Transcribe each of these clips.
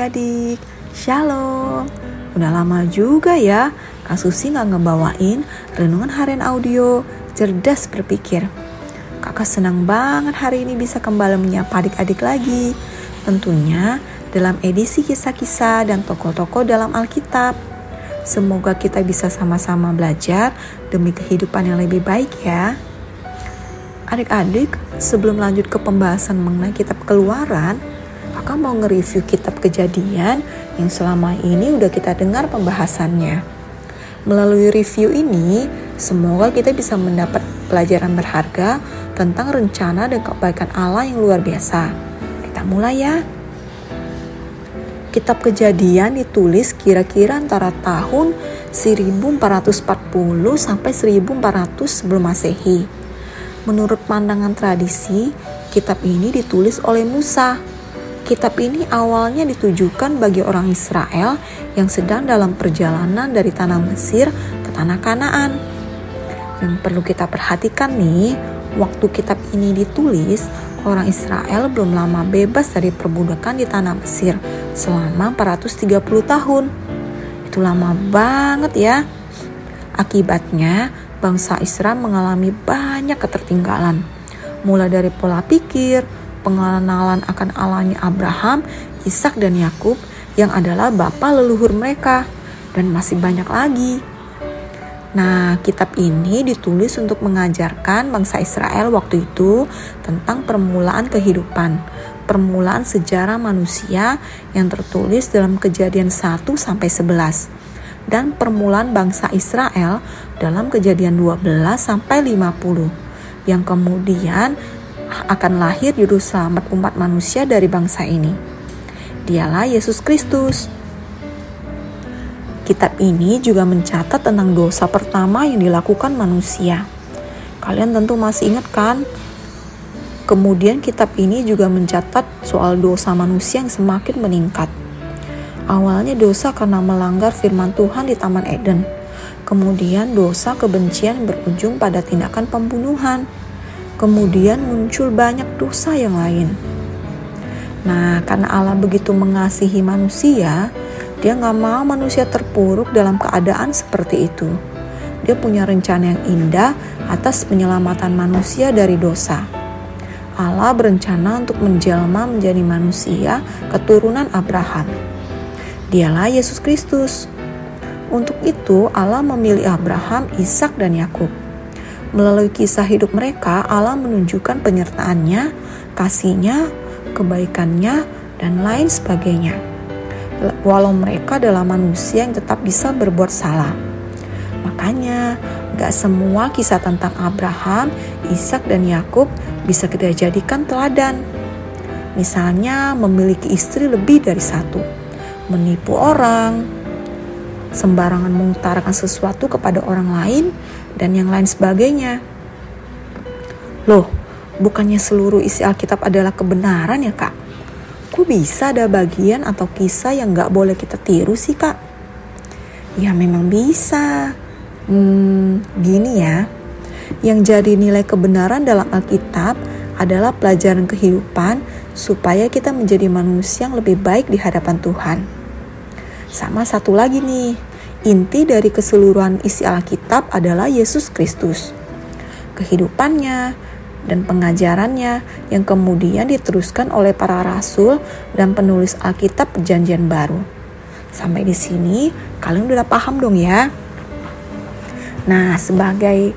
adik-adik, Shalom. Udah lama juga ya Kak Susi gak ngebawain Renungan Harian Audio. Cerdas Berpikir. Kakak senang banget hari ini bisa kembali menyapa adik-adik lagi. Tentunya dalam edisi kisah-kisah dan tokoh-tokoh dalam Alkitab. Semoga kita bisa sama-sama belajar demi kehidupan yang lebih baik ya. Adik-adik, sebelum lanjut ke pembahasan mengenai kitab keluaran, kakak mau nge-review kitab kejadian yang selama ini udah kita dengar pembahasannya. Melalui review ini, semoga kita bisa mendapat pelajaran berharga tentang rencana dan kebaikan Allah yang luar biasa. Kita mulai ya. Kitab kejadian ditulis kira-kira antara tahun 1440 sampai 1400 sebelum masehi. Menurut pandangan tradisi, kitab ini ditulis oleh Musa Kitab ini awalnya ditujukan bagi orang Israel yang sedang dalam perjalanan dari tanah Mesir ke tanah Kanaan. Yang perlu kita perhatikan nih, waktu kitab ini ditulis, orang Israel belum lama bebas dari perbudakan di tanah Mesir selama 430 tahun. Itu lama banget ya. Akibatnya, bangsa Israel mengalami banyak ketertinggalan. Mulai dari pola pikir, pengenalan akan Allahnya Abraham, Ishak dan Yakub yang adalah bapa leluhur mereka dan masih banyak lagi. Nah, kitab ini ditulis untuk mengajarkan bangsa Israel waktu itu tentang permulaan kehidupan, permulaan sejarah manusia yang tertulis dalam Kejadian 1 sampai 11 dan permulaan bangsa Israel dalam Kejadian 12 sampai 50 yang kemudian akan lahir juru selamat umat manusia dari bangsa ini. Dialah Yesus Kristus. Kitab ini juga mencatat tentang dosa pertama yang dilakukan manusia. Kalian tentu masih ingat kan? Kemudian kitab ini juga mencatat soal dosa manusia yang semakin meningkat. Awalnya dosa karena melanggar firman Tuhan di Taman Eden. Kemudian dosa kebencian berujung pada tindakan pembunuhan kemudian muncul banyak dosa yang lain. Nah, karena Allah begitu mengasihi manusia, dia nggak mau manusia terpuruk dalam keadaan seperti itu. Dia punya rencana yang indah atas penyelamatan manusia dari dosa. Allah berencana untuk menjelma menjadi manusia keturunan Abraham. Dialah Yesus Kristus. Untuk itu Allah memilih Abraham, Ishak dan Yakub Melalui kisah hidup mereka, Allah menunjukkan penyertaannya, kasihnya, kebaikannya, dan lain sebagainya. Walau mereka adalah manusia yang tetap bisa berbuat salah. Makanya, gak semua kisah tentang Abraham, Ishak, dan Yakub bisa kita jadikan teladan. Misalnya, memiliki istri lebih dari satu, menipu orang, sembarangan mengutarakan sesuatu kepada orang lain, dan yang lain sebagainya. Loh, bukannya seluruh isi Alkitab adalah kebenaran ya kak? Kok bisa ada bagian atau kisah yang gak boleh kita tiru sih kak? Ya memang bisa. Hmm, gini ya. Yang jadi nilai kebenaran dalam Alkitab adalah pelajaran kehidupan supaya kita menjadi manusia yang lebih baik di hadapan Tuhan. Sama satu lagi nih, Inti dari keseluruhan isi Alkitab adalah Yesus Kristus. Kehidupannya dan pengajarannya yang kemudian diteruskan oleh para rasul dan penulis Alkitab Perjanjian Baru. Sampai di sini kalian udah paham dong ya. Nah, sebagai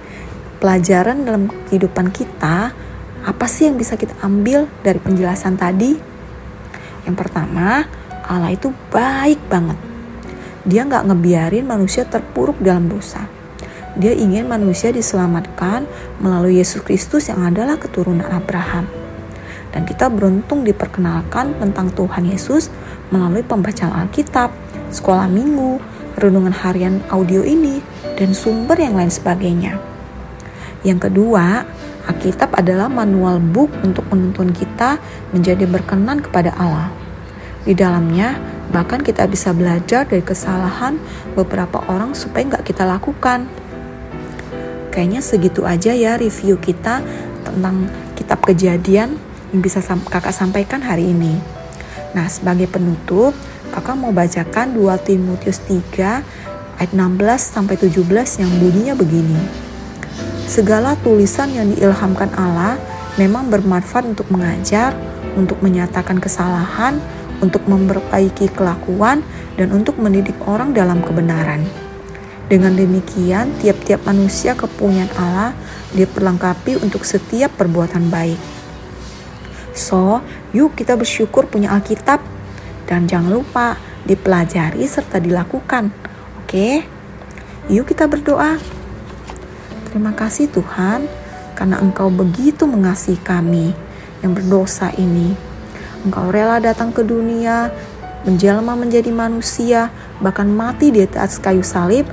pelajaran dalam kehidupan kita, apa sih yang bisa kita ambil dari penjelasan tadi? Yang pertama, Allah itu baik banget dia nggak ngebiarin manusia terpuruk dalam dosa. Dia ingin manusia diselamatkan melalui Yesus Kristus yang adalah keturunan Abraham. Dan kita beruntung diperkenalkan tentang Tuhan Yesus melalui pembacaan Alkitab, sekolah minggu, renungan harian audio ini, dan sumber yang lain sebagainya. Yang kedua, Alkitab adalah manual book untuk menuntun kita menjadi berkenan kepada Allah. Di dalamnya, Bahkan kita bisa belajar dari kesalahan beberapa orang supaya nggak kita lakukan. Kayaknya segitu aja ya review kita tentang kitab kejadian yang bisa kakak sampaikan hari ini. Nah, sebagai penutup, Kakak mau bacakan 2 Timotius 3 ayat 16 sampai 17 yang bunyinya begini. Segala tulisan yang diilhamkan Allah memang bermanfaat untuk mengajar, untuk menyatakan kesalahan, untuk memperbaiki kelakuan, dan untuk mendidik orang dalam kebenaran. Dengan demikian, tiap-tiap manusia kepunyaan Allah diperlengkapi untuk setiap perbuatan baik. So, yuk kita bersyukur punya Alkitab dan jangan lupa dipelajari serta dilakukan. Oke? Yuk kita berdoa. Terima kasih Tuhan karena Engkau begitu mengasihi kami yang berdosa ini. Engkau rela datang ke dunia, menjelma menjadi manusia, bahkan mati di atas kayu salib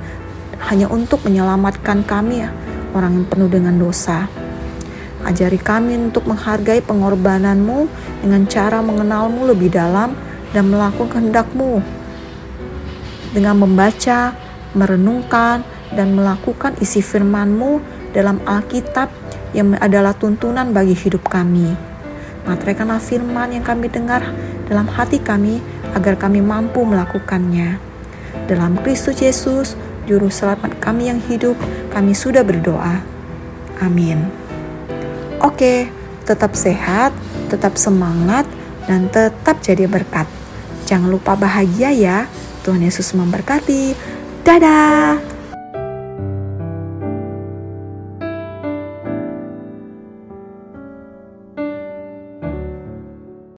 hanya untuk menyelamatkan kami orang yang penuh dengan dosa. Ajari kami untuk menghargai pengorbananmu dengan cara mengenalmu lebih dalam dan melakukan kehendakmu. Dengan membaca, merenungkan, dan melakukan isi firmanmu dalam Alkitab yang adalah tuntunan bagi hidup kami. Materaikanlah firman yang kami dengar dalam hati kami agar kami mampu melakukannya. Dalam Kristus Yesus, Juru Selamat kami yang hidup, kami sudah berdoa. Amin. Oke, tetap sehat, tetap semangat, dan tetap jadi berkat. Jangan lupa bahagia ya. Tuhan Yesus memberkati. Dadah.